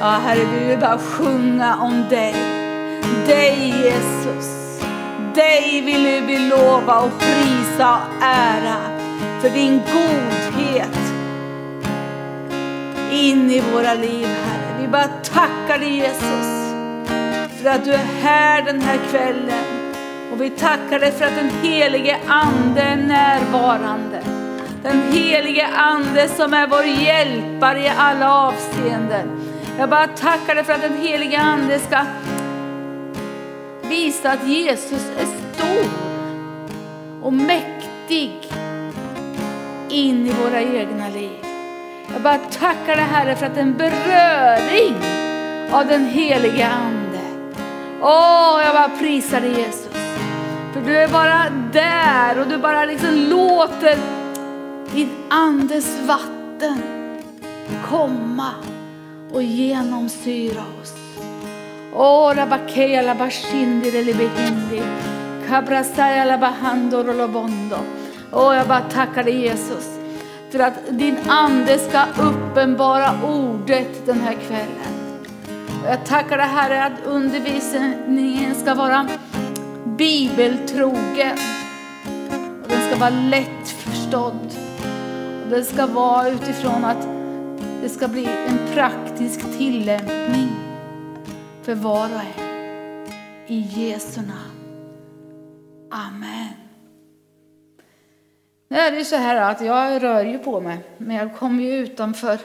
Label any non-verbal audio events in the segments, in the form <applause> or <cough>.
Ja, Herre, vi vill bara sjunga om dig. Dig Jesus. Dig vill vi lova och prisa och ära för din godhet in i våra liv, Herre. Vi bara tackar dig Jesus för att du är här den här kvällen. Och vi tackar dig för att den helige Ande är närvarande. Den helige Ande som är vår hjälpare i alla avseenden. Jag bara tackar dig för att den helige Ande ska visa att Jesus är stor och mäktig in i våra egna liv. Jag bara tackar dig Herre för att en beröring av den helige Ande. Åh, jag bara prisar dig Jesus. För du är bara där och du bara liksom låter din Andes vatten komma och genomsyra oss. Åh, rabakeya labashindi relibehindi. Kabrasaya labahandor och lobondo. Åh, jag bara tackar dig Jesus för att din ande ska uppenbara ordet den här kvällen. Och jag tackar dig Herre att undervisningen ska vara bibeltrogen. Och den ska vara lättförstådd. Och den ska vara utifrån att det ska bli en praktisk tillämpning för var och en. I Jesu namn. Amen. Nu är det ju så här att jag rör ju på mig, men jag kommer ju utanför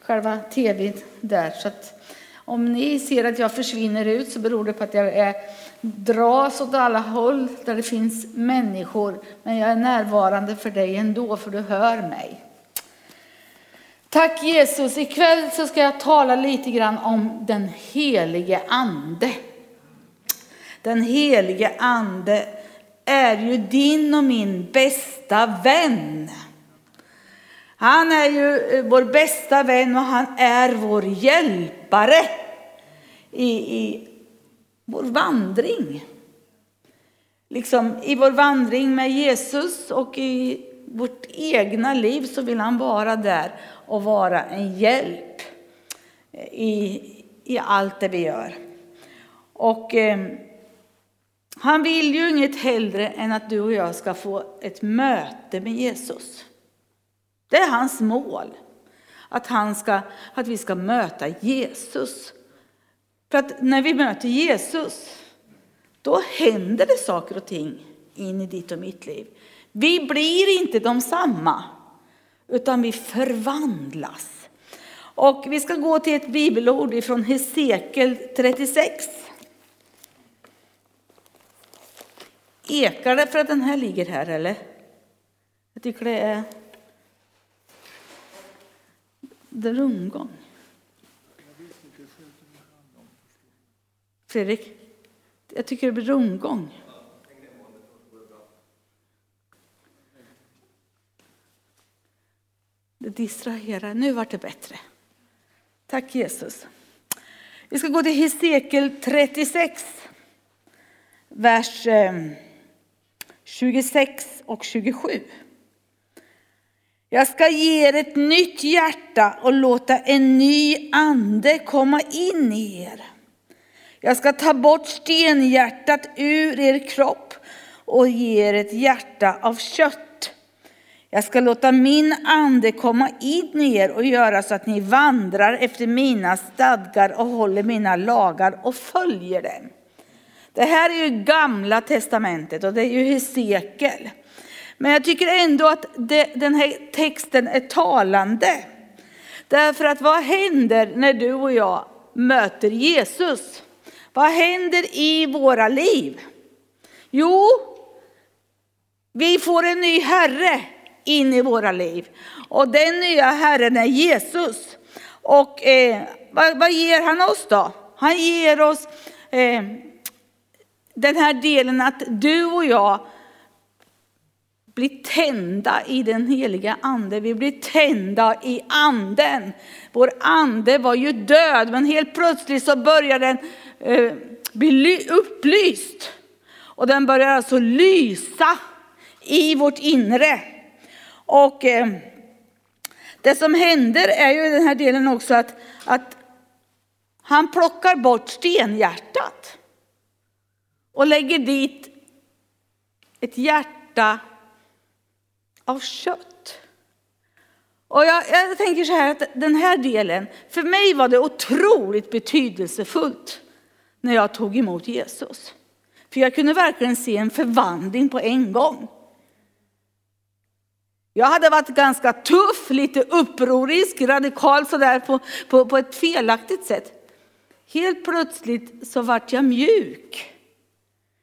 själva tvn där. Så att om ni ser att jag försvinner ut så beror det på att jag är, dras åt alla håll där det finns människor. Men jag är närvarande för dig ändå, för du hör mig. Tack Jesus. Ikväll så ska jag tala lite grann om den helige ande. Den helige ande är ju din och min bästa vän. Han är ju eh, vår bästa vän och han är vår hjälpare i, i vår vandring. Liksom i vår vandring med Jesus och i vårt egna liv så vill han vara där och vara en hjälp eh, i, i allt det vi gör. Och eh, han vill ju inget hellre än att du och jag ska få ett möte med Jesus. Det är hans mål. Att, han ska, att vi ska möta Jesus. För att när vi möter Jesus, då händer det saker och ting in i ditt och mitt liv. Vi blir inte de samma, utan vi förvandlas. Och vi ska gå till ett bibelord från Hesekiel 36. Ekar det för att den här ligger här eller? Jag tycker det är det är rundgång. Fredrik, jag tycker det blir rundgång. Det distraherar. Nu vart det bättre. Tack Jesus. Vi ska gå till Hesekiel 36, vers ehm, 26 och 27. Jag ska ge er ett nytt hjärta och låta en ny ande komma in i er. Jag ska ta bort stenhjärtat ur er kropp och ge er ett hjärta av kött. Jag ska låta min ande komma in i er och göra så att ni vandrar efter mina stadgar och håller mina lagar och följer dem. Det här är ju gamla testamentet och det är ju Hesekiel. Men jag tycker ändå att det, den här texten är talande. Därför att vad händer när du och jag möter Jesus? Vad händer i våra liv? Jo, vi får en ny Herre in i våra liv. Och den nya Herren är Jesus. Och eh, vad, vad, ger han oss då? Han ger oss eh, den här delen att du och jag blir tända i den heliga ande. Vi blir tända i anden. Vår ande var ju död, men helt plötsligt så börjar den eh, bli upplyst. Och den börjar alltså lysa i vårt inre. Och eh, Det som händer är ju i den här delen också att, att han plockar bort stenhjärtat och lägger dit ett hjärta av kött. Och jag, jag, tänker så här att den här delen, för mig var det otroligt betydelsefullt när jag tog emot Jesus. För jag kunde verkligen se en förvandling på en gång. Jag hade varit ganska tuff, lite upprorisk, radikal sådär på, på, på ett felaktigt sätt. Helt plötsligt så vart jag mjuk.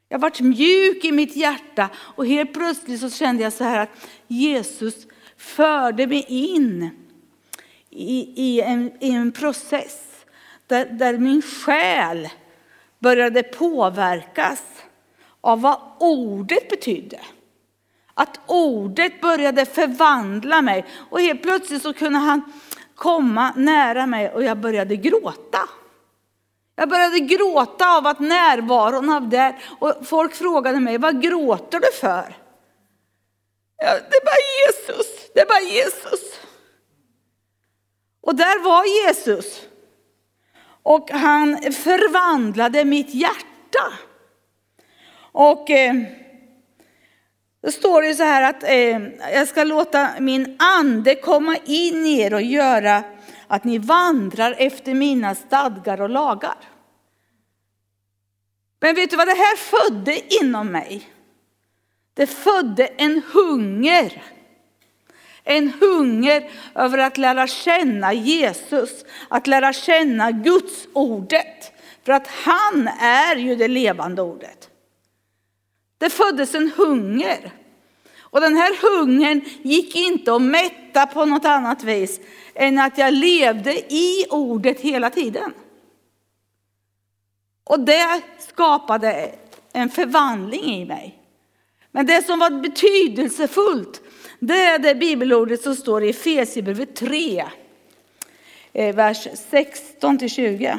Jag vart mjuk i mitt hjärta och helt plötsligt så kände jag så här att Jesus förde mig in i, i, en, i en process där, där min själ började påverkas av vad ordet betydde. Att ordet började förvandla mig och helt plötsligt så kunde han komma nära mig och jag började gråta. Jag började gråta av att närvaron av det och folk frågade mig, vad gråter du för? Ja, det är bara Jesus, det är bara Jesus. Och där var Jesus. Och han förvandlade mitt hjärta. Och eh, då står det så här att eh, jag ska låta min ande komma in i er och göra att ni vandrar efter mina stadgar och lagar. Men vet du vad det här födde inom mig? Det födde en hunger. En hunger över att lära känna Jesus, att lära känna Guds ordet. För att han är ju det levande ordet. Det föddes en hunger. Och den här hungern gick inte att mätta på något annat vis än att jag levde i ordet hela tiden. Och det skapade en förvandling i mig. Men det som var betydelsefullt, det är det bibelordet som står i Efesierbrevet 3, eh, vers 16-20.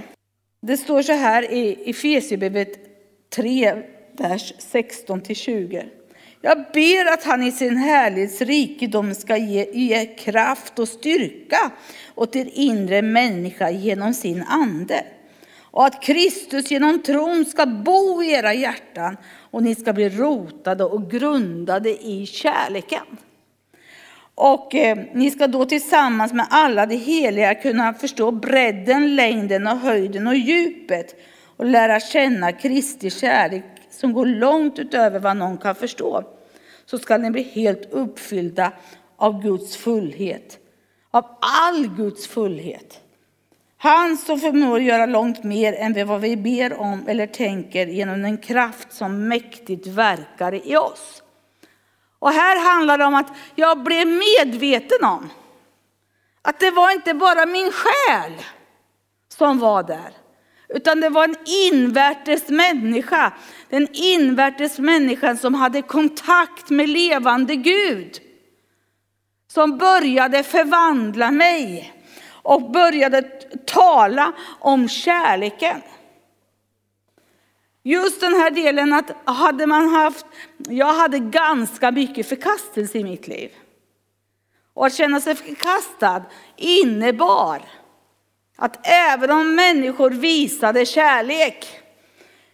Det står så här i Efesierbrevet 3, vers 16-20. Jag ber att han i sin härlighets rikedom ska ge, ge kraft och styrka åt er inre människa genom sin ande. Och att Kristus genom tron ska bo i era hjärtan och ni ska bli rotade och grundade i kärleken. Och eh, ni ska då tillsammans med alla de heliga kunna förstå bredden, längden och höjden och djupet och lära känna Kristi kärlek som går långt utöver vad någon kan förstå. Så ska ni bli helt uppfyllda av Guds fullhet, av all Guds fullhet. Han som förmår göra långt mer än vad vi ber om eller tänker genom den kraft som mäktigt verkar i oss. Och här handlar det om att jag blev medveten om att det var inte bara min själ som var där. Utan det var en invärtes människa. Den invärtes människan som hade kontakt med levande Gud. Som började förvandla mig och började tala om kärleken. Just den här delen att hade man haft, jag hade ganska mycket förkastelse i mitt liv. Och att känna sig förkastad innebar att även om människor visade kärlek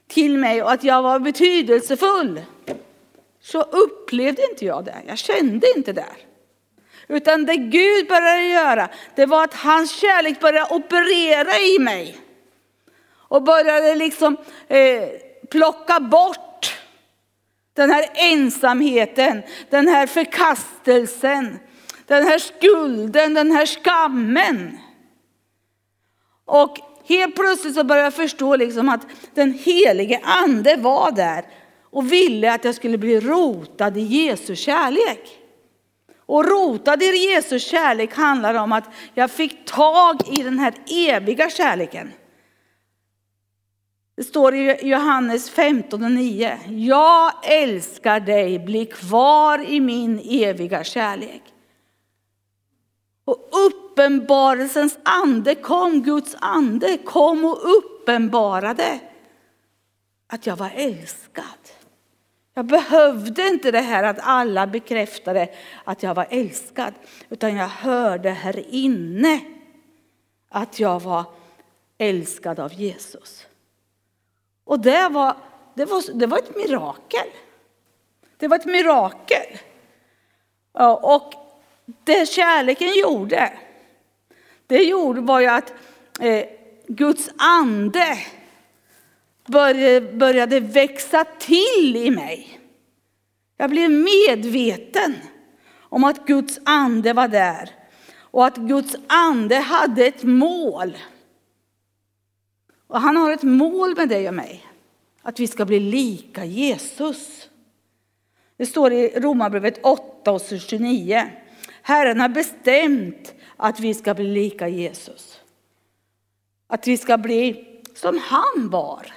till mig och att jag var betydelsefull så upplevde inte jag det. Jag kände inte det. Utan det Gud började göra, det var att hans kärlek började operera i mig. Och började liksom eh, plocka bort den här ensamheten, den här förkastelsen, den här skulden, den här skammen. Och helt plötsligt så började jag förstå liksom att den helige ande var där och ville att jag skulle bli rotad i Jesu kärlek. Och rotad i Jesu kärlek handlar om att jag fick tag i den här eviga kärleken. Det står i Johannes 15 och 9. Jag älskar dig, bli kvar i min eviga kärlek. Och uppenbarelsens ande kom, Guds ande kom och uppenbarade att jag var älskad. Jag behövde inte det här att alla bekräftade att jag var älskad, utan jag hörde här inne att jag var älskad av Jesus. Och det var, det var, det var ett mirakel. Det var ett mirakel. Ja, och det kärleken gjorde, det gjorde var ju att eh, Guds ande började, började växa till i mig. Jag blev medveten om att Guds ande var där och att Guds ande hade ett mål. Och han har ett mål med dig och mig, att vi ska bli lika Jesus. Det står i Romarbrevet 8 och 29. Herren har bestämt att vi ska bli lika Jesus. Att vi ska bli som han var.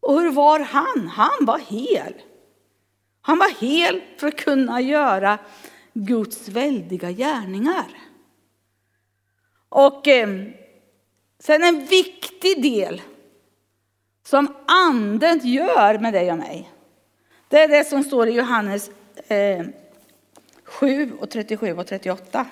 Och hur var han? Han var hel. Han var hel för att kunna göra Guds väldiga gärningar. Och eh, sen en viktig del som anden gör med dig och mig. Det är det som står i Johannes eh, 7 och 37 och 38.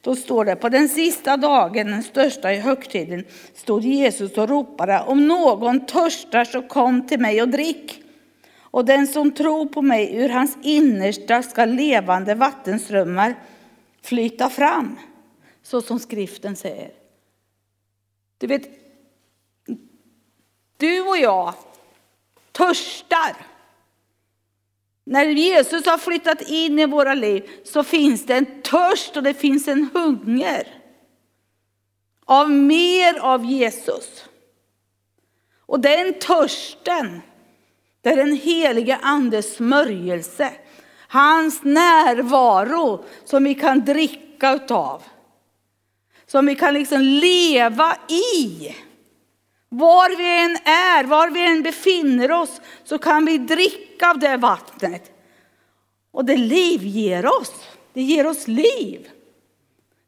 Då står det, på den sista dagen, den största i högtiden, stod Jesus och ropade, om någon törstar så kom till mig och drick. Och den som tror på mig, ur hans innersta ska levande vattenströmmar flyta fram. Så som skriften säger. Du vet, du och jag törstar. När Jesus har flyttat in i våra liv så finns det en törst och det finns en hunger av mer av Jesus. Och den törsten, det är den helige andes smörjelse, hans närvaro som vi kan dricka utav. Som vi kan liksom leva i. Var vi än är, var vi än befinner oss, så kan vi dricka av det vattnet. Och det liv ger oss. Det ger oss liv.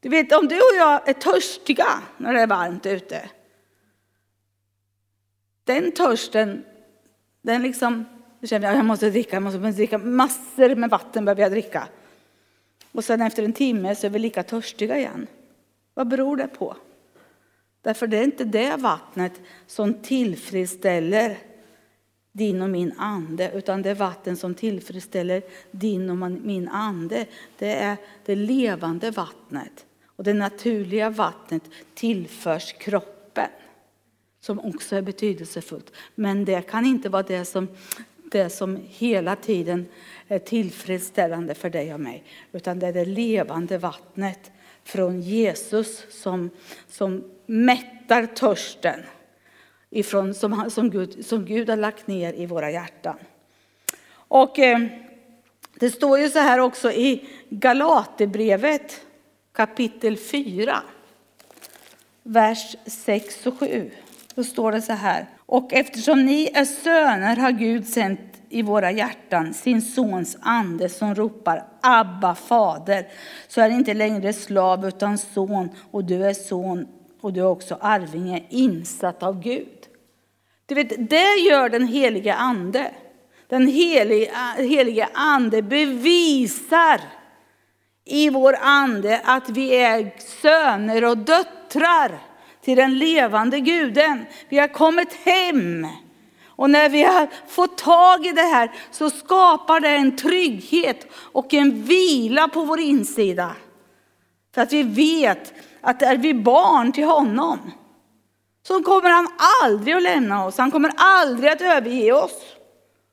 Du vet, om du och jag är törstiga när det är varmt ute. Den törsten, den liksom, jag känner jag måste dricka, jag måste dricka massor med vatten behöver jag dricka. Och sen efter en timme så är vi lika törstiga igen. Vad beror det på? Därför det är inte det vattnet som tillfredsställer din och min ande, utan det vatten som tillfredsställer din och min ande, det är det levande vattnet. Och det naturliga vattnet tillförs kroppen, som också är betydelsefullt. Men det kan inte vara det som, det som hela tiden är tillfredsställande för dig och mig, utan det är det levande vattnet från Jesus som, som mättar törsten ifrån, som, som, Gud, som Gud har lagt ner i våra hjärtan. Och eh, det står ju så här också i Galaterbrevet kapitel 4, vers 6 och 7. Då står det så här. Och eftersom ni är söner har Gud sänt i våra hjärtan sin sons ande som ropar Abba fader. Så är det inte längre slav utan son och du är son och du är också arvinge insatt av Gud. Du vet, det gör den helige ande. Den helige, ande bevisar i vår ande att vi är söner och döttrar till den levande guden. Vi har kommit hem. Och när vi har fått tag i det här så skapar det en trygghet och en vila på vår insida. För att vi vet att är vi barn till honom så kommer han aldrig att lämna oss. Han kommer aldrig att överge oss.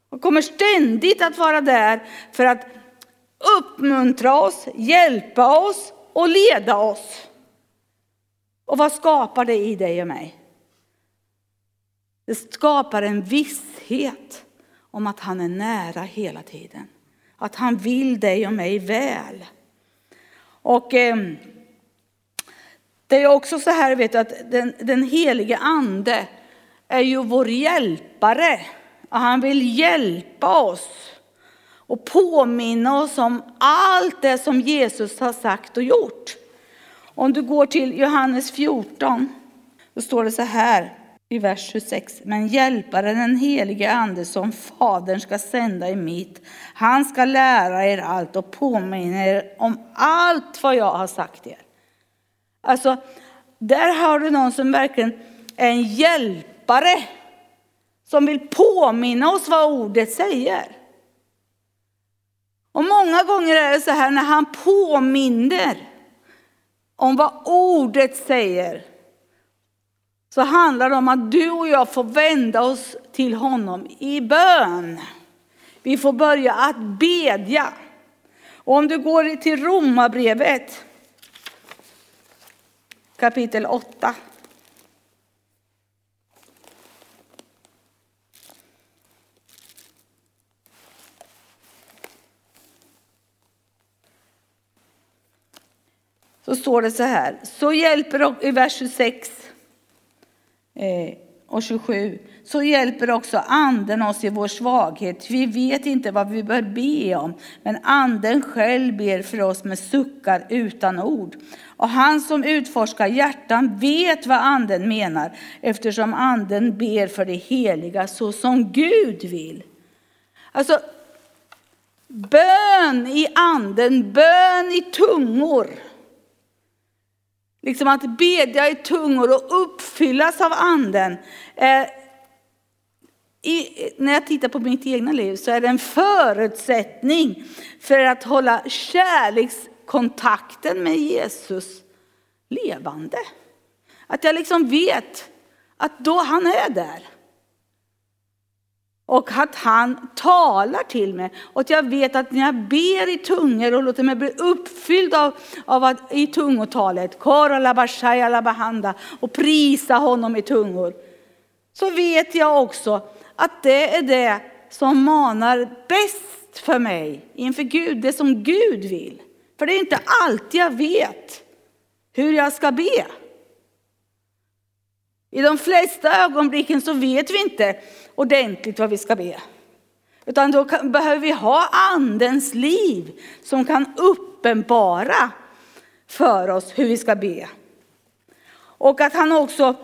Han kommer ständigt att vara där för att uppmuntra oss, hjälpa oss och leda oss. Och vad skapar det i dig och mig? Det skapar en visshet om att han är nära hela tiden. Att han vill dig och mig väl. Och eh, det är också så här vet du, att den, den helige ande är ju vår hjälpare. Och han vill hjälpa oss och påminna oss om allt det som Jesus har sagt och gjort. Om du går till Johannes 14, Då står det så här i vers 26. Men hjälparen, den helige ande som Fadern ska sända i mitt, han ska lära er allt och påminna er om allt vad jag har sagt er. Alltså, där har du någon som verkligen är en hjälpare som vill påminna oss vad ordet säger. Och många gånger är det så här när han påminner om vad ordet säger så handlar det om att du och jag får vända oss till honom i bön. Vi får börja att bedja. Och om du går till Romarbrevet kapitel 8. Så står det så här, så hjälper i vers 26 och 27 så hjälper också anden oss i vår svaghet. Vi vet inte vad vi bör be om, men anden själv ber för oss med suckar utan ord. Och han som utforskar hjärtan vet vad anden menar, eftersom anden ber för det heliga så som Gud vill. Alltså, bön i anden, bön i tungor. Liksom att bedja i tungor och uppfyllas av anden. Eh, i, när jag tittar på mitt egna liv så är det en förutsättning för att hålla kärlekskontakten med Jesus levande. Att jag liksom vet att då han är där. Och att han talar till mig. Och att jag vet att när jag ber i tungor och låter mig bli uppfylld av, av att, i tungotalet, och prisa honom i tungor. Så vet jag också att det är det som manar bäst för mig inför Gud, det som Gud vill. För det är inte alltid jag vet hur jag ska be. I de flesta ögonblicken så vet vi inte ordentligt vad vi ska be. Utan då kan, behöver vi ha andens liv som kan uppenbara för oss hur vi ska be. Och att han också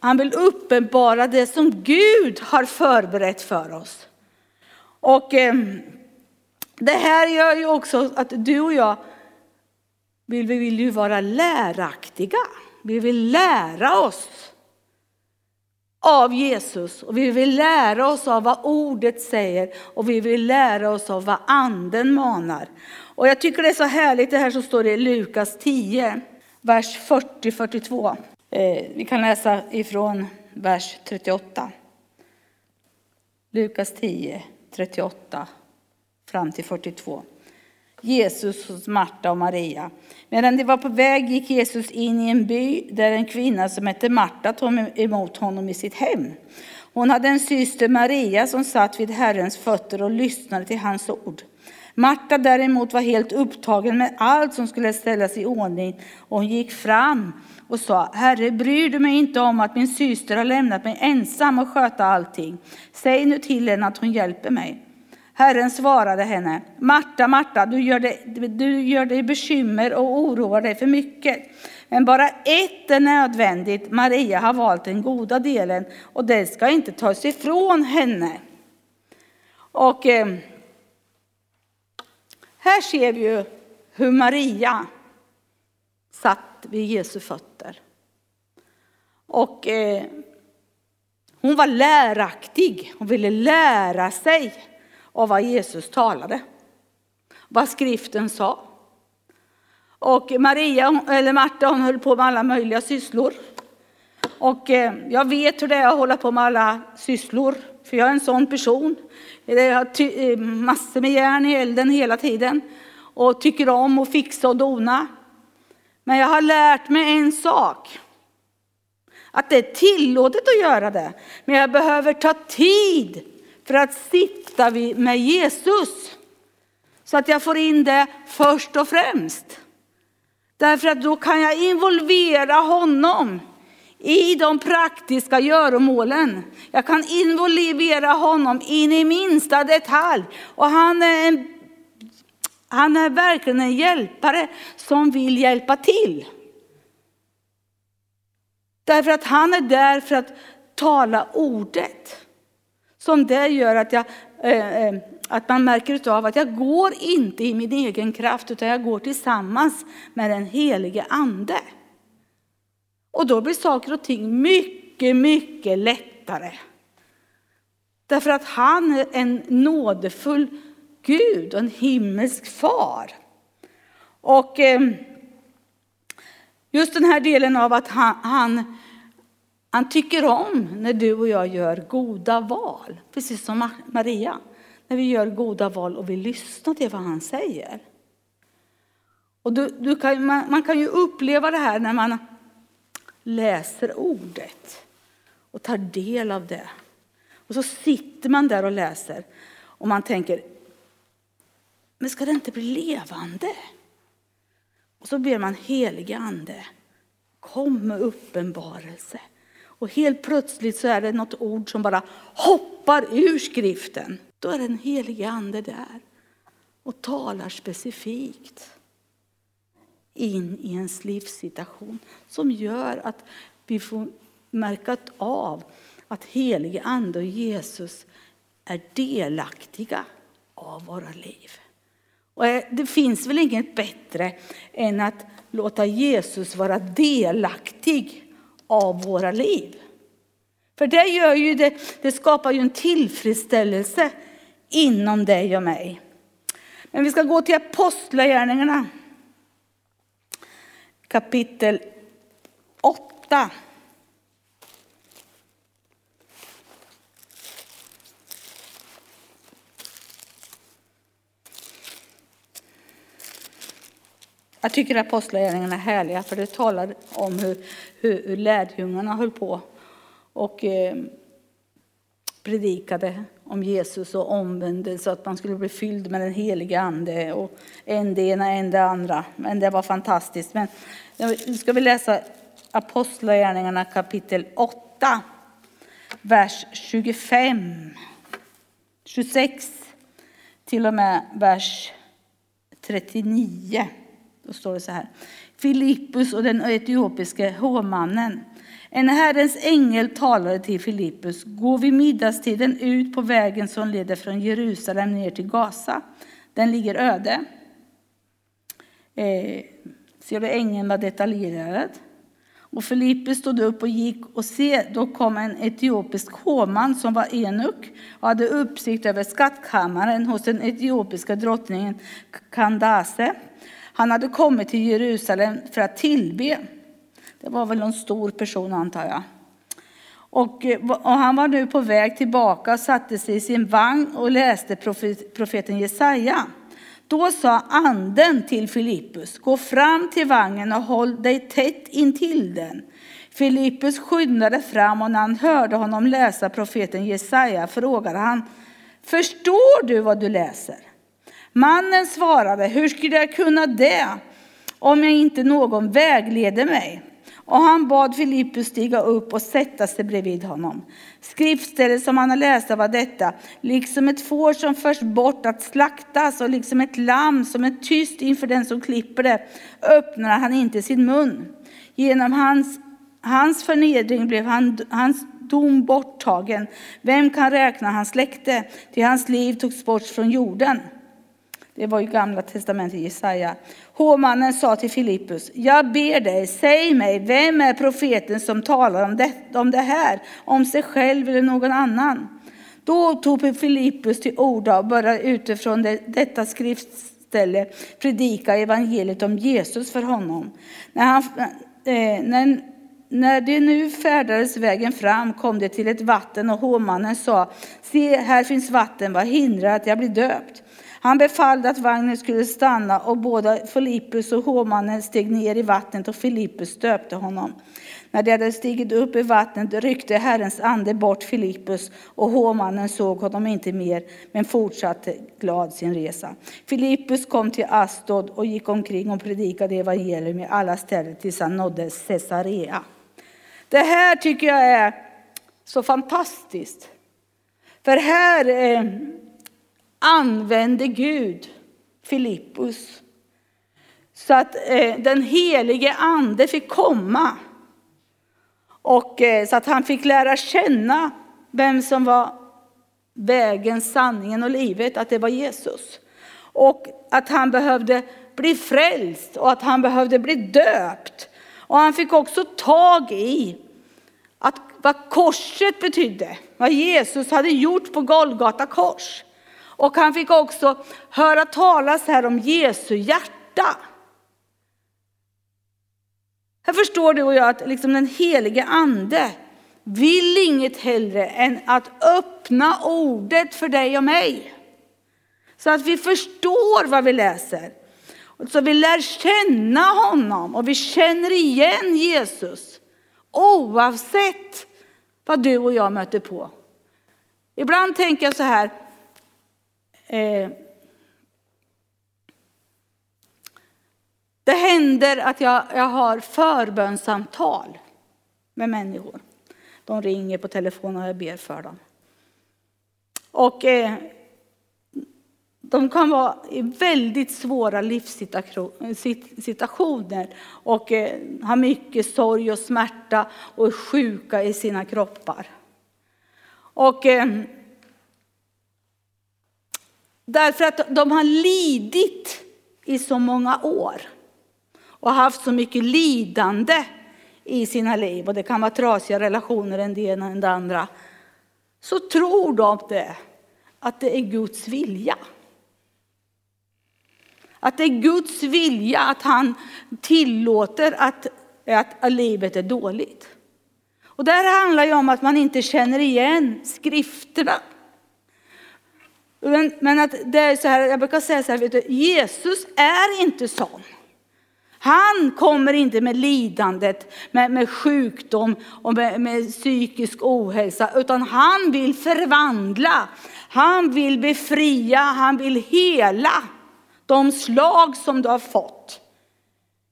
han vill uppenbara det som Gud har förberett för oss. Och eh, det här gör ju också att du och jag vill, vi vill ju vara läraktiga. Vi vill lära oss av Jesus och vi vill lära oss av vad ordet säger och vi vill lära oss av vad anden manar. Och jag tycker det är så härligt det här som står i Lukas 10, vers 40-42. Eh, vi kan läsa ifrån vers 38. Lukas 10, 38 fram till 42. Jesus hos Marta och Maria. Medan de var på väg gick Jesus in i en by där en kvinna som hette Marta tog emot honom i sitt hem. Hon hade en syster Maria som satt vid Herrens fötter och lyssnade till hans ord. Marta däremot var helt upptagen med allt som skulle ställas i ordning och hon gick fram och sa, Herre, bryr du mig inte om att min syster har lämnat mig ensam och sköta allting? Säg nu till henne att hon hjälper mig. Herren svarade henne, Marta, Marta, du gör, dig, du gör dig bekymmer och oroar dig för mycket. Men bara ett är nödvändigt. Maria har valt den goda delen och den ska inte tas ifrån henne. Och eh, här ser vi ju hur Maria satt vid Jesu fötter. Och eh, hon var läraktig, hon ville lära sig av vad Jesus talade. Vad skriften sa. Och Maria, eller Marta, hon höll på med alla möjliga sysslor. Och eh, jag vet hur det är att hålla på med alla sysslor, för jag är en sån person. Jag har eh, massor med järn i elden hela tiden och tycker om att fixa och dona. Men jag har lärt mig en sak. Att det är tillåtet att göra det. Men jag behöver ta tid för att sitta med Jesus. Så att jag får in det först och främst. Därför att då kan jag involvera honom i de praktiska göromålen. Jag kan involvera honom in i minsta detalj. Och han är, en, han är verkligen en hjälpare som vill hjälpa till. Därför att han är där för att tala ordet. Som det gör att, jag, eh, eh att man märker av att jag går inte i min egen kraft utan jag går tillsammans med den helige ande. Och då blir saker och ting mycket, mycket lättare. Därför att han är en nådefull Gud och en himmelsk far. Och eh, just den här delen av att han, han, han tycker om när du och jag gör goda val, precis som Maria. När vi gör goda val och vi lyssnar till vad han säger. Och du, du kan, man, man kan ju uppleva det här när man läser ordet och tar del av det. Och så sitter man där och läser och man tänker, men ska det inte bli levande? Och så ber man helige ande, kom med uppenbarelse. Och helt plötsligt så är det något ord som bara hoppar ur skriften. Då är den helige ande där och talar specifikt in i ens livssituation som gör att vi får märka av att helige ande och Jesus är delaktiga av våra liv. Och det finns väl inget bättre än att låta Jesus vara delaktig av våra liv. För det, gör ju det, det skapar ju en tillfredsställelse inom dig och mig. Men vi ska gå till Apostlagärningarna kapitel 8. Jag tycker apostlagärningarna är härliga för det talar om hur, hur, hur lärjungarna höll på och eh, predikade om Jesus och omvändelse att man skulle bli fylld med den heliga ande och en det ena, en det andra. Men det var fantastiskt. Men nu ska vi läsa Apostlagärningarna kapitel 8, vers 25, 26 till och med vers 39. Då står det så här. Filippus och den etiopiske hovmannen. En Herrens ängel talade till Filippus. Gå vid middagstiden ut på vägen som leder från Jerusalem ner till Gaza. Den ligger öde. Eh, ser du ängeln var detaljerad. Och Filippus stod upp och gick och se, då kom en etiopisk hovman som var enuk och hade uppsikt över skattkammaren hos den etiopiska drottningen Kandase. Han hade kommit till Jerusalem för att tillbe. Det var väl någon stor person antar jag. Och, eh, och, han var nu på väg tillbaka och satte sig i sin vagn och läste profet, profeten Jesaja. Då sa anden till Filippus, gå fram till vagnen och håll dig tätt intill den. Filippus skyndade fram och när han hörde honom läsa profeten Jesaja frågade han, förstår du vad du läser? Mannen svarade, hur skulle jag kunna det om jag inte någon vägleder mig? Och han bad Filippus stiga upp och sätta sig bredvid honom. Skriftstället som han läste var detta, liksom ett får som förs bort att slaktas och liksom ett lamm som är tyst inför den som klipper det, öppnar han inte sin mun. Genom hans, hans förnedring blev han, hans dom borttagen. Vem kan räkna hans släkte? Till hans liv togs bort från jorden. Det var ju gamla testamentet Jesaja. Hovmannen sa till Filippus, jag ber dig, säg mig, vem är profeten som talar om det, om det här, om sig själv eller någon annan? Då tog Filippus till orda och började utifrån det, detta skriftställe predika evangeliet om Jesus för honom. När, han, eh, när, när de nu färdades vägen fram kom de till ett vatten och hovmannen sa, se här finns vatten, vad hindrar att jag blir döpt? Han befallde att vagnen skulle stanna och både Filippus och hovmannen steg ner i vattnet och Filippus döpte honom. När de hade stigit upp i vattnet ryckte Herrens ande bort Filippus och hovmannen såg honom inte mer men fortsatte glad sin resa. Filippus kom till Astod och gick omkring och predikade evangelium i alla ställen tills han nådde Caesarea. Det här tycker jag är så fantastiskt. För här eh, använde Gud Filippus så att eh, den helige ande fick komma Och, eh, så att han fick lära känna vem som var vägen, sanningen och livet, att det var Jesus. Och att han behövde bli frälst och att han behövde bli döpt. Och han fick också tag i att vad korset betydde, vad Jesus hade gjort på Golgata kors. Och han fick också höra talas här om Jesu hjärta. Här förstår du och jag att liksom den helige ande vill inget hellre än att öppna ordet för dig och mig. Så att vi förstår vad vi läser. Så vi lär känna honom och vi känner igen Jesus. Oavsett vad du och jag möter på. Ibland tänker jag så här. Eh, det händer att jag, jag har förbönsamtal med människor. De ringer på telefon och jag ber för dem. Och eh, de kan vara i väldigt svåra livssituationer och eh, ha mycket sorg och smärta och är sjuka i sina kroppar. Och eh, därför att de har lidit i så många år och haft så mycket lidande i sina liv och det kan vara trasiga relationer än det ena än det andra. Så tror de det, att det är Guds vilja. Att det är Guds vilja att han tillåter att, att livet är dåligt. Och det här handlar ju om att man inte känner igen skrifterna. Men, men att det är så här, jag brukar säga så här, vet du, Jesus är inte sån. Han kommer inte med lidandet, med, med sjukdom och med, med psykisk ohälsa, utan han vill förvandla. Han vill befria, han vill hela de slag som du har fått.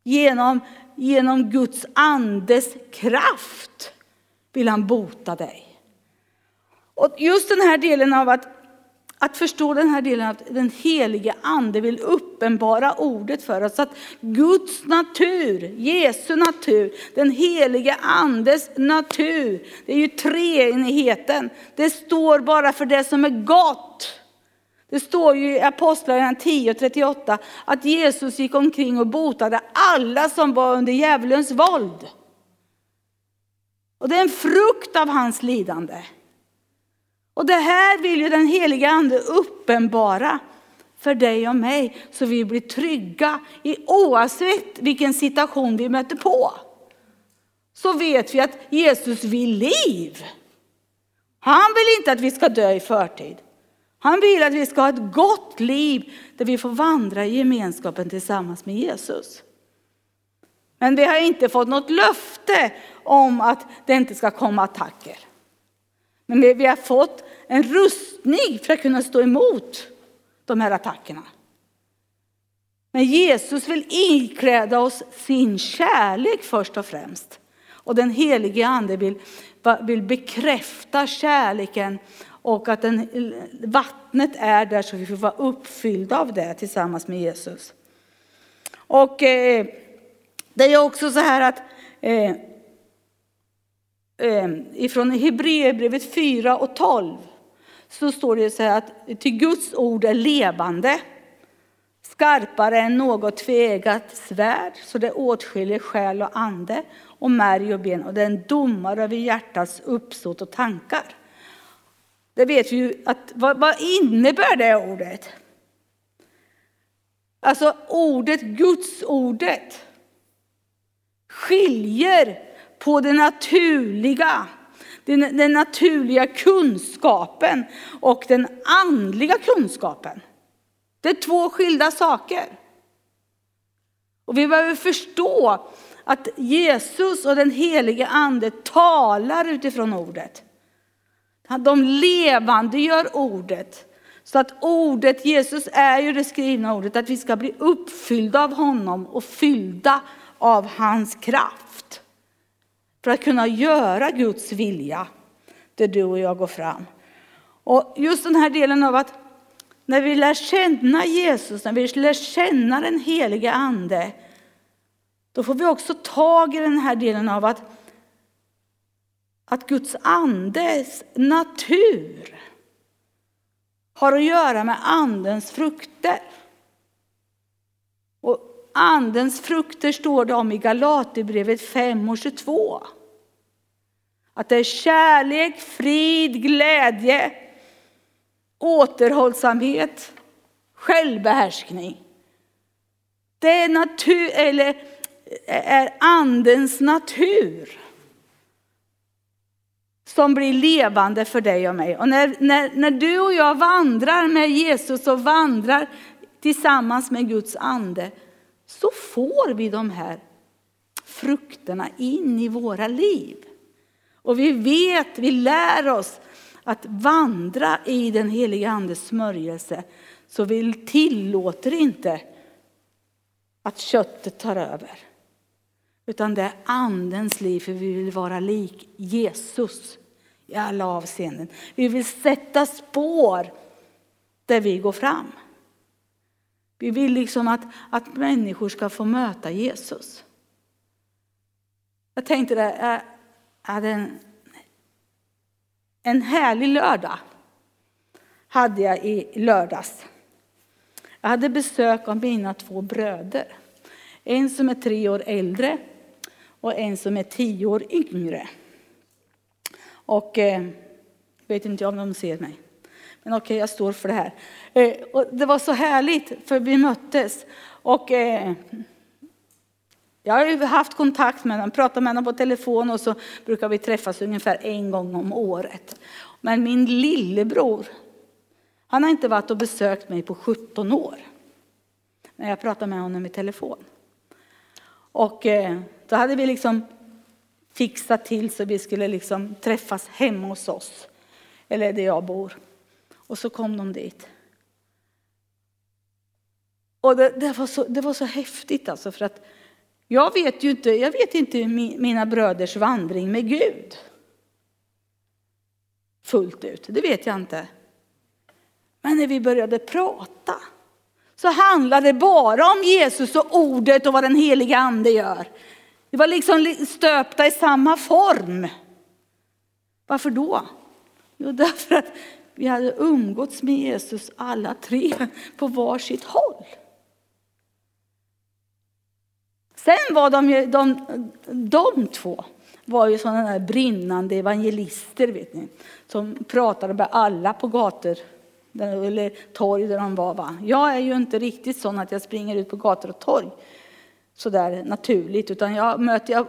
Genom, genom Guds andes kraft vill han bota dig. Och just den här delen av att att förstå den här delen att den helige ande vill uppenbara ordet för oss. Att Guds natur, Jesu natur, den helige andes natur, det är ju treenigheten. Det står bara för det som är gott. Det står ju i Apostlagärningarna 10 och 38 att Jesus gick omkring och botade alla som var under djävulens våld. Och det är en frukt av hans lidande. Och det här vill ju den heliga ande uppenbara för dig och mig så vi blir trygga i oavsett vilken situation vi möter på. Så vet vi att Jesus vill liv. Han vill inte att vi ska dö i förtid. Han vill att vi ska ha ett gott liv där vi får vandra i gemenskapen tillsammans med Jesus. Men vi har inte fått något löfte om att det inte ska komma attacker. Men vi har fått en rustning för att kunna stå emot de här attackerna. Men Jesus vill ikläda oss sin kärlek först och främst. Och den helige ande vill, vill bekräfta kärleken och att den, vattnet är där så vi får vara uppfyllda av det tillsammans med Jesus. Och eh, det är också så här att eh, eh, Ehm, ifrån Hebreerbrevet 4 och 12 så står det så här att till Guds ord är levande, skarpare än något tvegat svärd, så det åtskiljer själ och ande och märg och ben och det är en domare över hjärtats uppsåt och tankar. Det vet vi ju att, vad, vad innebär det ordet? Alltså ordet, Guds ordet skiljer på det naturliga den, den naturliga kunskapen och den andliga kunskapen. Det är två skilda saker. Och vi behöver förstå att Jesus och den helige ande talar utifrån ordet. De levande gör ordet. Så att ordet, Jesus är ju det skrivna ordet, att vi ska bli uppfyllda av honom och fyllda av hans kraft. För att kunna göra Guds vilja där du och jag går fram. Och just den här delen av att när vi lär känna Jesus, när vi lär känna den heliga ande, då får vi också tag i den här delen av att att Guds andes natur har att göra med andens frukter. Andens frukter står det om i Galaterbrevet 5 och 22. Att det är kärlek, frid, glädje, återhållsamhet, självbehärskning. Det är, natur, eller är andens natur som blir levande för dig och mig. Och när, när, när du och jag vandrar med Jesus och vandrar tillsammans med Guds ande så får vi de här frukterna in i våra liv. Och vi vet, vi lär oss att vandra i den heliga andes smörjelse. Så vi tillåter inte att köttet tar över. Utan det är andens liv, för vi vill vara lik Jesus i alla avseenden. Vi vill sätta spår där vi går fram. Vi vill liksom att, att människor ska få möta Jesus. Jag tänkte det, jag hade en, en härlig lördag. Hade jag i lördags. Jag hade besök av mina två bröder. En som är tre år äldre och en som är tio år yngre. Och eh, vet inte om de ser mig. Men okej, okay, jag står för det här. Eh, och det var så härligt, för vi möttes. Och eh, jag har ju haft kontakt med honom, pratat med honom på telefon och så brukar vi träffas ungefär en gång om året. Men min lillebror, han har inte varit och besökt mig på 17 år. När jag pratade med honom i telefon. Och eh, då hade vi liksom fixat till så vi skulle liksom träffas hemma hos oss. Eller där jag bor. Och så kom de dit. Och det, det, var, så, det var så häftigt alltså för att jag vet ju inte, jag vet inte mina bröders vandring med Gud. Fullt ut, det vet jag inte. Men när vi började prata så handlade det bara om Jesus och ordet och vad den heliga ande gör. Det var liksom stöpta i samma form. Varför då? Jo, därför att vi hade umgåtts med Jesus alla tre på varsitt håll. Sen var de ju, de, de två var ju sådana där brinnande evangelister vet ni, som pratade med alla på gator eller torg där de var. Va? Jag är ju inte riktigt sån att jag springer ut på gator och torg sådär naturligt, utan jag, möter, jag,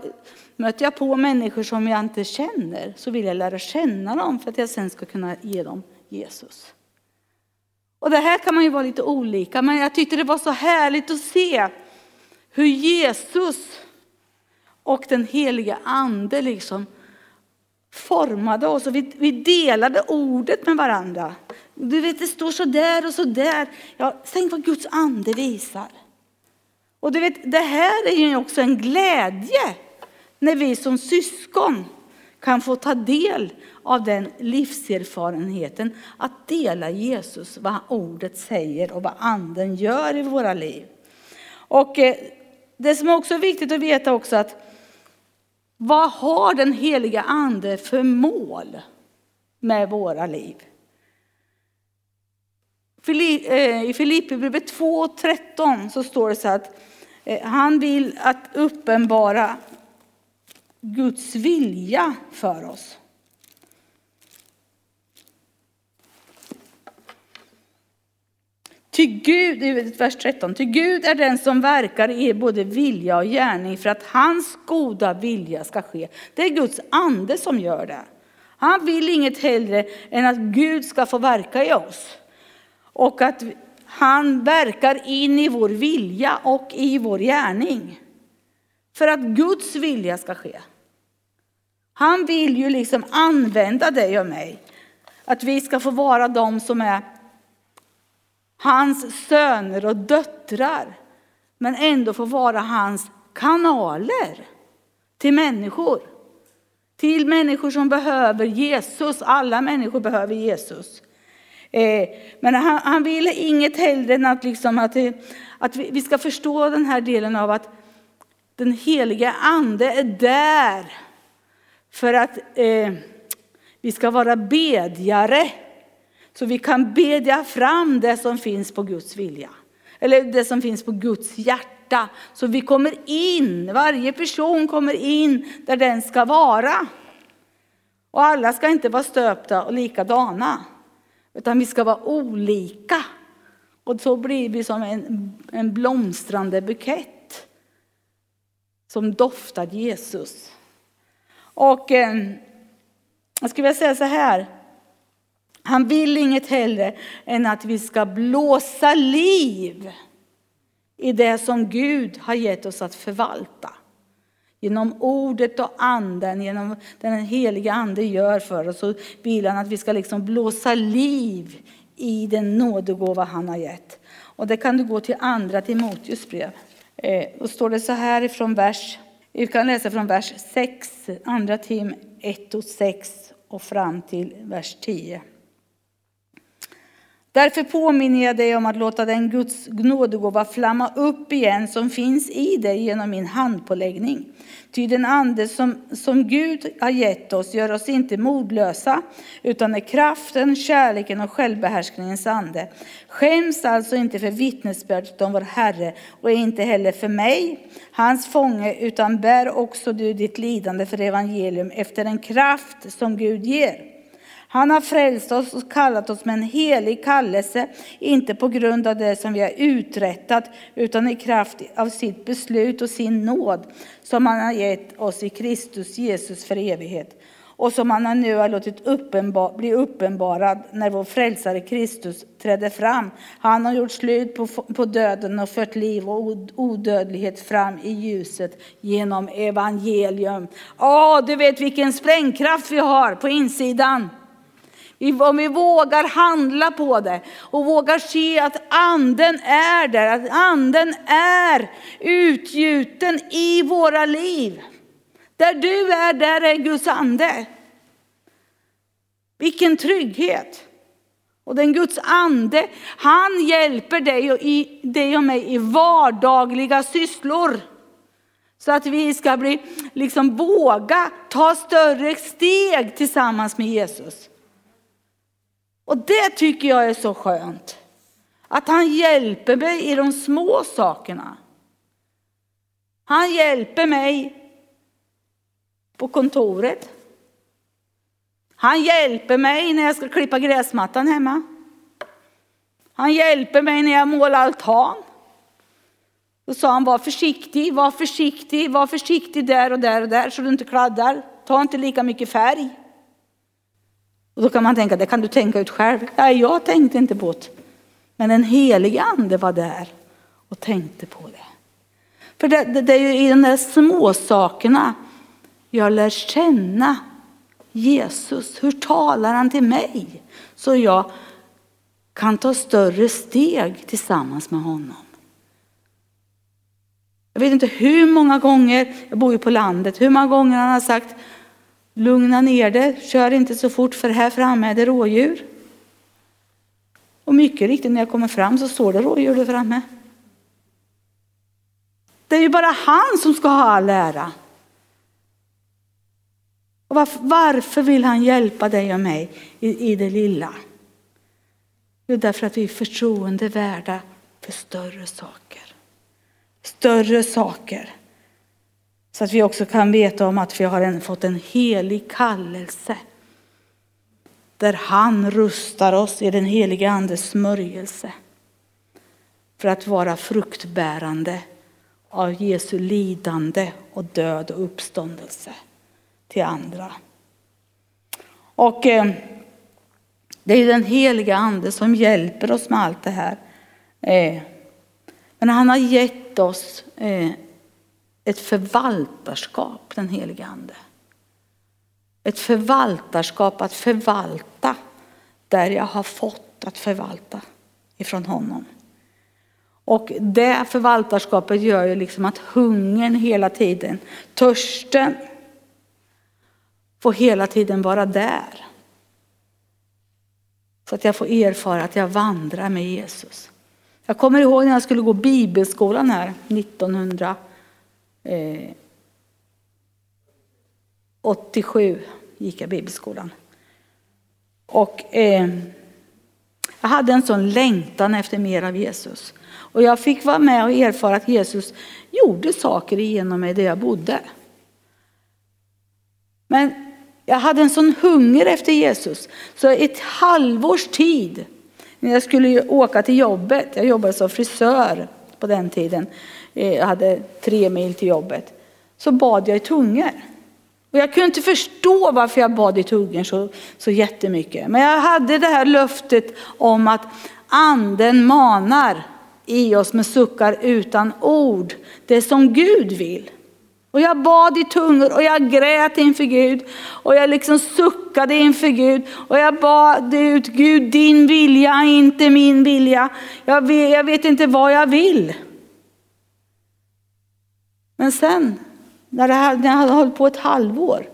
möter jag på människor som jag inte känner så vill jag lära känna dem för att jag sen ska kunna ge dem Jesus. Och det här kan man ju vara lite olika, men jag tyckte det var så härligt att se hur Jesus och den heliga ande liksom formade oss och vi, vi delade ordet med varandra. Du vet, det står så där och så där. Ja, tänk vad Guds ande visar. Och du vet, det här är ju också en glädje när vi som syskon kan få ta del av den livserfarenheten att dela Jesus, vad ordet säger och vad anden gör i våra liv. Och eh, det som också är viktigt att veta också att vad har den heliga ande för mål med våra liv? Eh, I Filipperbrevet 2.13 så står det så att eh, han vill att uppenbara Guds vilja för oss. Till Gud, vers 13, ty Gud är den som verkar i både vilja och gärning för att hans goda vilja ska ske. Det är Guds ande som gör det. Han vill inget hellre än att Gud ska få verka i oss. Och att han verkar in i vår vilja och i vår gärning. För att Guds vilja ska ske. Han vill ju liksom använda dig och mig. Att vi ska få vara de som är hans söner och döttrar. Men ändå få vara hans kanaler till människor. Till människor som behöver Jesus. Alla människor behöver Jesus. Eh, men han, han vill inget hellre än att, liksom att, eh, att vi ska förstå den här delen av att den heliga ande är där för att eh, vi ska vara bedjare. Så vi kan bedja fram det som finns på Guds vilja. Eller det som finns på Guds hjärta. Så vi kommer in, varje person kommer in där den ska vara. Och alla ska inte vara stöpta och likadana. Utan vi ska vara olika. Och så blir vi som en, en blomstrande bukett. Som doftar Jesus. Och eh, jag skulle vilja säga så här. Han vill inget hellre än att vi ska blåsa liv i det som Gud har gett oss att förvalta. Genom ordet och anden, genom den heliga ande gör för oss, så vill han att vi ska liksom blåsa liv i den nådegåva han har gett. Och det kan du gå till andra Timoteus brev. Eh, då står det så här ifrån vers, vi kan läsa från vers 6, andra Tim 1 och 6 och fram till vers 10. Därför påminner jag dig om att låta den Guds nådegåva flamma upp igen som finns i dig genom min handpåläggning. Ty den ande som, som Gud har gett oss gör oss inte modlösa, utan är kraften, kärleken och självbehärskningens ande. Skäms alltså inte för vittnesbördet om vår Herre och inte heller för mig, hans fånge, utan bär också du ditt lidande för evangelium efter den kraft som Gud ger. Han har frälst oss och kallat oss med en helig kallelse, inte på grund av det som vi har uträttat, utan i kraft av sitt beslut och sin nåd, som han har gett oss i Kristus Jesus för evighet. Och som han nu har låtit uppenbar, bli uppenbarad när vår frälsare Kristus trädde fram. Han har gjort slut på, på döden och fört liv och odödlighet fram i ljuset genom evangelium. Åh, du vet vilken sprängkraft vi har på insidan. Om vi vågar handla på det och vågar se att anden är där, att anden är utgjuten i våra liv. Där du är, där är Guds ande. Vilken trygghet! Och den Guds ande, han hjälper dig och, i, dig och mig i vardagliga sysslor. Så att vi ska bli, liksom våga ta större steg tillsammans med Jesus. Och det tycker jag är så skönt. Att han hjälper mig i de små sakerna. Han hjälper mig på kontoret. Han hjälper mig när jag ska klippa gräsmattan hemma. Han hjälper mig när jag målar altan. Då sa han, var försiktig, var försiktig, var försiktig där och där och där så du inte kladdar. Ta inte lika mycket färg. Och då kan man tänka, det kan du tänka ut själv. Nej, jag tänkte inte på det. Men den helige ande var där och tänkte på det. För det, det, det är ju i de där små sakerna jag lär känna Jesus. Hur talar han till mig? Så jag kan ta större steg tillsammans med honom. Jag vet inte hur många gånger, jag bor ju på landet, hur många gånger han har sagt Lugna ner dig, kör inte så fort för här framme är det rådjur. Och mycket riktigt när jag kommer fram så står det rådjur där framme. Det är ju bara han som ska ha all ära. Och varför, varför vill han hjälpa dig och mig i, i det lilla? Jo, därför att vi är förtroendevärda för större saker. Större saker. Så att vi också kan veta om att vi har en, fått en helig kallelse. Där han rustar oss i den helige andes smörjelse. För att vara fruktbärande av Jesu lidande och död och uppståndelse till andra. Och eh, det är den heliga ande som hjälper oss med allt det här. Eh, men han har gett oss eh, ett förvaltarskap, den helige Ande. Ett förvaltarskap att förvalta där jag har fått att förvalta ifrån honom. Och det förvaltarskapet gör ju liksom att hungern hela tiden, törsten får hela tiden vara där. Så att jag får erfara att jag vandrar med Jesus. Jag kommer ihåg när jag skulle gå bibelskolan här 1900 Eh, 87 gick jag bibelskolan. Och eh, jag hade en sån längtan efter mer av Jesus. Och jag fick vara med och erfara att Jesus gjorde saker igenom mig där jag bodde. Men jag hade en sån hunger efter Jesus. Så ett halvårs tid när jag skulle åka till jobbet, jag jobbade som frisör på den tiden, jag hade tre mil till jobbet, så bad jag i tungor. Och jag kunde inte förstå varför jag bad i tungor så, så jättemycket. Men jag hade det här löftet om att anden manar i oss med suckar utan ord. Det som Gud vill. Och jag bad i tungor och jag grät inför Gud. Och jag liksom suckade inför Gud. Och jag bad ut, Gud din vilja, inte min vilja. Jag vet, jag vet inte vad jag vill. Men sen, när, det här, när jag hade hållit på ett halvår,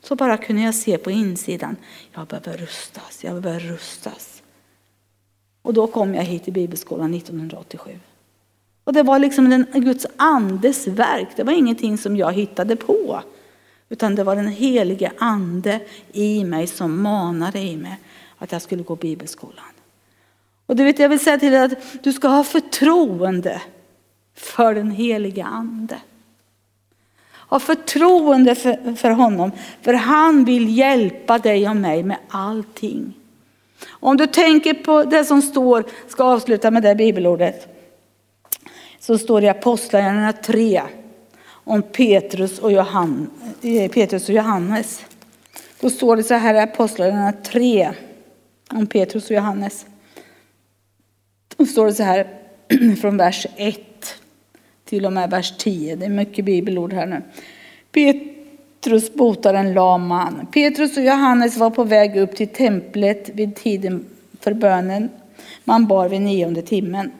så bara kunde jag se på insidan, jag behöver rustas, jag behöver rustas. Och då kom jag hit till bibelskolan 1987. Och det var liksom den, Guds andes verk. Det var ingenting som jag hittade på. Utan det var den helige ande i mig som manade i mig att jag skulle gå bibelskolan. Och du vet, jag vill säga till dig att du ska ha förtroende för den helige ande. Ha förtroende för, för honom, för han vill hjälpa dig och mig med allting. Om du tänker på det som står, ska avsluta med det bibelordet så står det i Apostlagärningarna 3 om Petrus och, Johan, eh, Petrus och Johannes. Då står det så här i Apostlagärningarna 3 om Petrus och Johannes. Då står det så här <clears throat> från vers 1 till och med vers 10. Det är mycket bibelord här nu. Petrus botar en lam man. Petrus och Johannes var på väg upp till templet vid tiden för bönen. Man bar vid nionde timmen.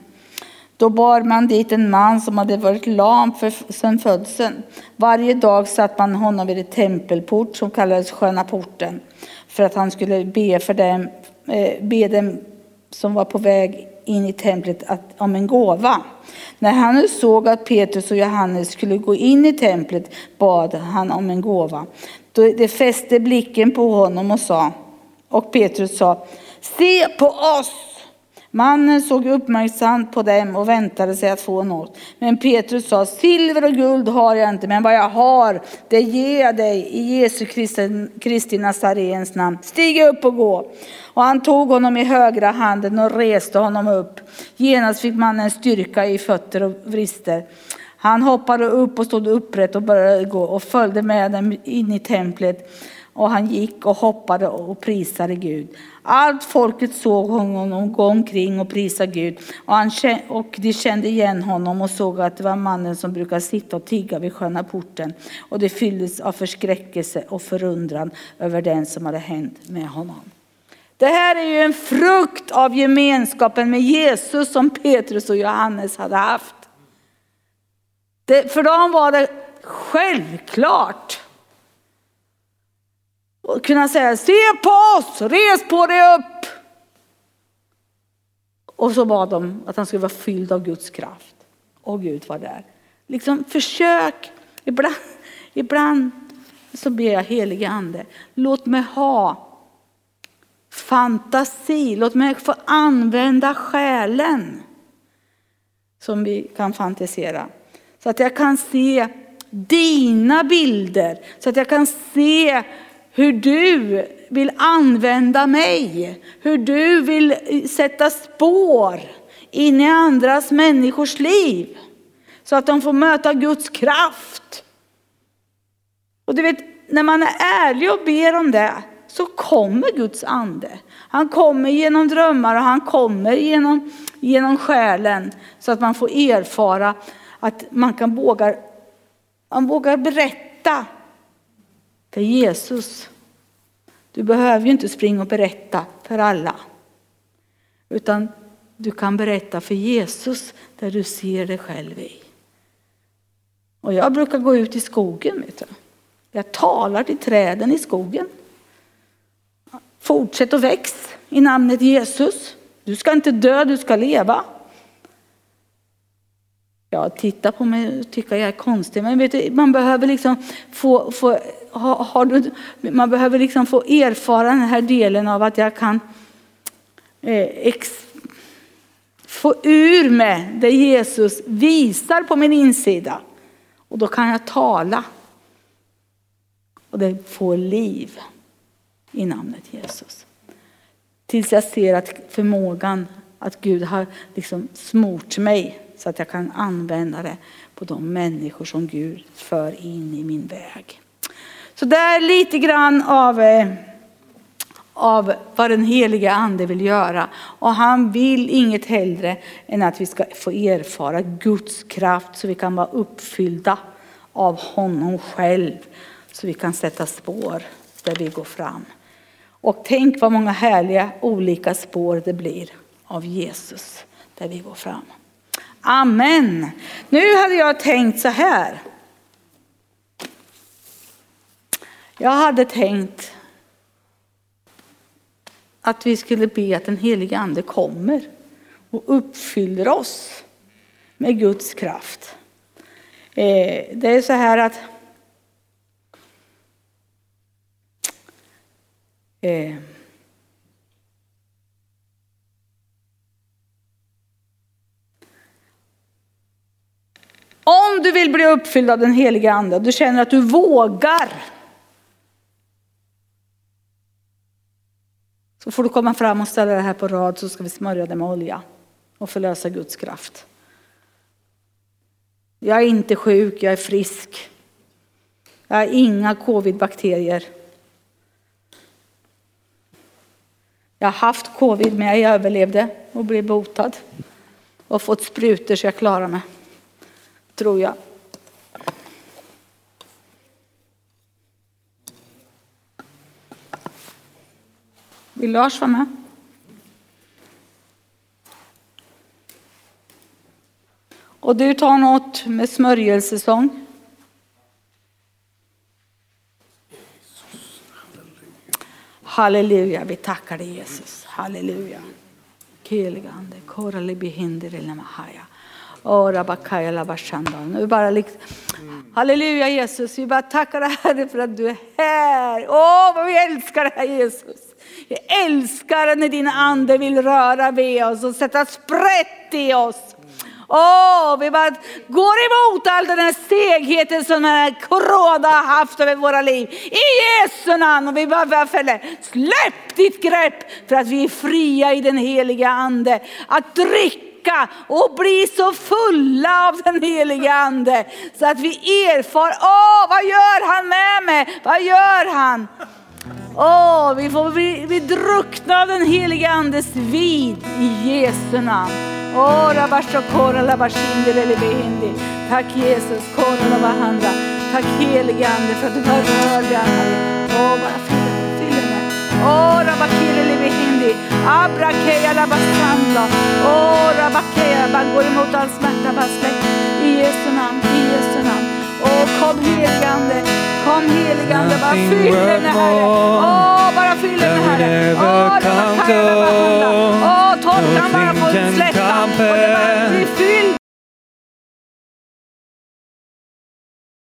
Då bar man dit en man som hade varit lam för, sedan födseln. Varje dag satt man honom vid en tempelport som kallades Sköna porten för att han skulle be för dem, eh, be dem som var på väg in i templet att, om en gåva. När han nu såg att Petrus och Johannes skulle gå in i templet bad han om en gåva. Då de fäste blicken på honom och sa, och Petrus sa, se på oss! Mannen såg uppmärksamt på dem och väntade sig att få något. Men Petrus sa, silver och guld har jag inte, men vad jag har, det ger jag dig i Jesu Kristi, Kristi Nazarens namn. Stig upp och gå. Och han tog honom i högra handen och reste honom upp. Genast fick mannen styrka i fötter och vrister. Han hoppade upp och stod upprätt och började gå och följde med dem in i templet. Och han gick och hoppade och prisade Gud. Allt folket såg honom gå omkring och prisa Gud. Och, han, och de kände igen honom och såg att det var mannen som brukar sitta och tigga vid sköna porten. Och de fylldes av förskräckelse och förundran över den som hade hänt med honom. Det här är ju en frukt av gemenskapen med Jesus som Petrus och Johannes hade haft. Det, för dem var det självklart och kunna säga se på oss, res på dig upp. Och så bad de att han skulle vara fylld av Guds kraft. Och Gud var där. Liksom försök, ibland, ibland så ber jag helige ande, låt mig ha fantasi, låt mig få använda själen som vi kan fantisera. Så att jag kan se dina bilder, så att jag kan se hur du vill använda mig, hur du vill sätta spår in i andras människors liv. Så att de får möta Guds kraft. Och du vet, när man är ärlig och ber om det så kommer Guds ande. Han kommer genom drömmar och han kommer genom, genom själen så att man får erfara att man kan våga, man vågar berätta för Jesus. Du behöver ju inte springa och berätta för alla. Utan du kan berätta för Jesus där du ser dig själv i. Och jag brukar gå ut i skogen. Vet du. Jag talar till träden i skogen. Fortsätt att väx i namnet Jesus. Du ska inte dö, du ska leva ja, titta på mig och tycka jag är konstig. Men vet du, man behöver liksom få, få ha, har du, man behöver liksom få erfara den här delen av att jag kan eh, ex, få ur mig det Jesus visar på min insida. Och då kan jag tala. Och det får liv i namnet Jesus. Tills jag ser att förmågan att Gud har liksom smort mig så att jag kan använda det på de människor som Gud för in i min väg. Så det är lite grann av, eh, av vad den heliga ande vill göra. Och han vill inget hellre än att vi ska få erfara Guds kraft så vi kan vara uppfyllda av honom själv. Så vi kan sätta spår där vi går fram. Och tänk vad många härliga olika spår det blir av Jesus där vi går fram. Amen. Nu hade jag tänkt så här. Jag hade tänkt att vi skulle be att den helige ande kommer och uppfyller oss med Guds kraft. Eh, det är så här att eh, Om du vill bli uppfylld av den heliga ande och du känner att du vågar. Så får du komma fram och ställa det här på rad så ska vi smörja det med olja och förlösa Guds kraft. Jag är inte sjuk, jag är frisk. Jag har inga covidbakterier. Jag har haft covid men jag överlevde och blev botad. Och fått sprutor så jag klarar mig tror jag. Vill Lars vara med? Och du tar något med smörjelsesång. Halleluja, vi tackar dig Jesus. Halleluja. Helige Ande, korale behinder eller. Nu bara liksom, halleluja Jesus, vi bara tackar dig Herre för att du är här. Åh, vad vi älskar dig Jesus. Vi älskar när din ande vill röra vid oss och sätta sprätt i oss. Åh, oh, vi bara går emot all den här segheten som den här corona har haft över våra liv. I Jesu namn. Och vi bara fäller, släpp ditt grepp för att vi är fria i den heliga ande. Att dricka dricka och bli så fulla av den heliga Ande så att vi erfar, åh vad gör han med mig? Vad gör han? Åh, vi får bli, bli druckna av den heliga Andes vid i Jesu namn. Åh, rabashokora labashindi lelebehindi. Tack Jesus, kora labahanda. Tack helige Ande för att du har rör Åh, bara fyll, fyll med. Åh, rabakile lebehindi. Abrakeya labasanda. Åh, rabakeya. Bara gå emot all smärta, bara släpp. I Jesu namn, i Jesu namn. Åh, kom heligande. Kom heligande, bara fyll henne Herre. Åh, bara fyll henne Herre. Åh, rabakeya labahanda. Åh, torkan bara få släpp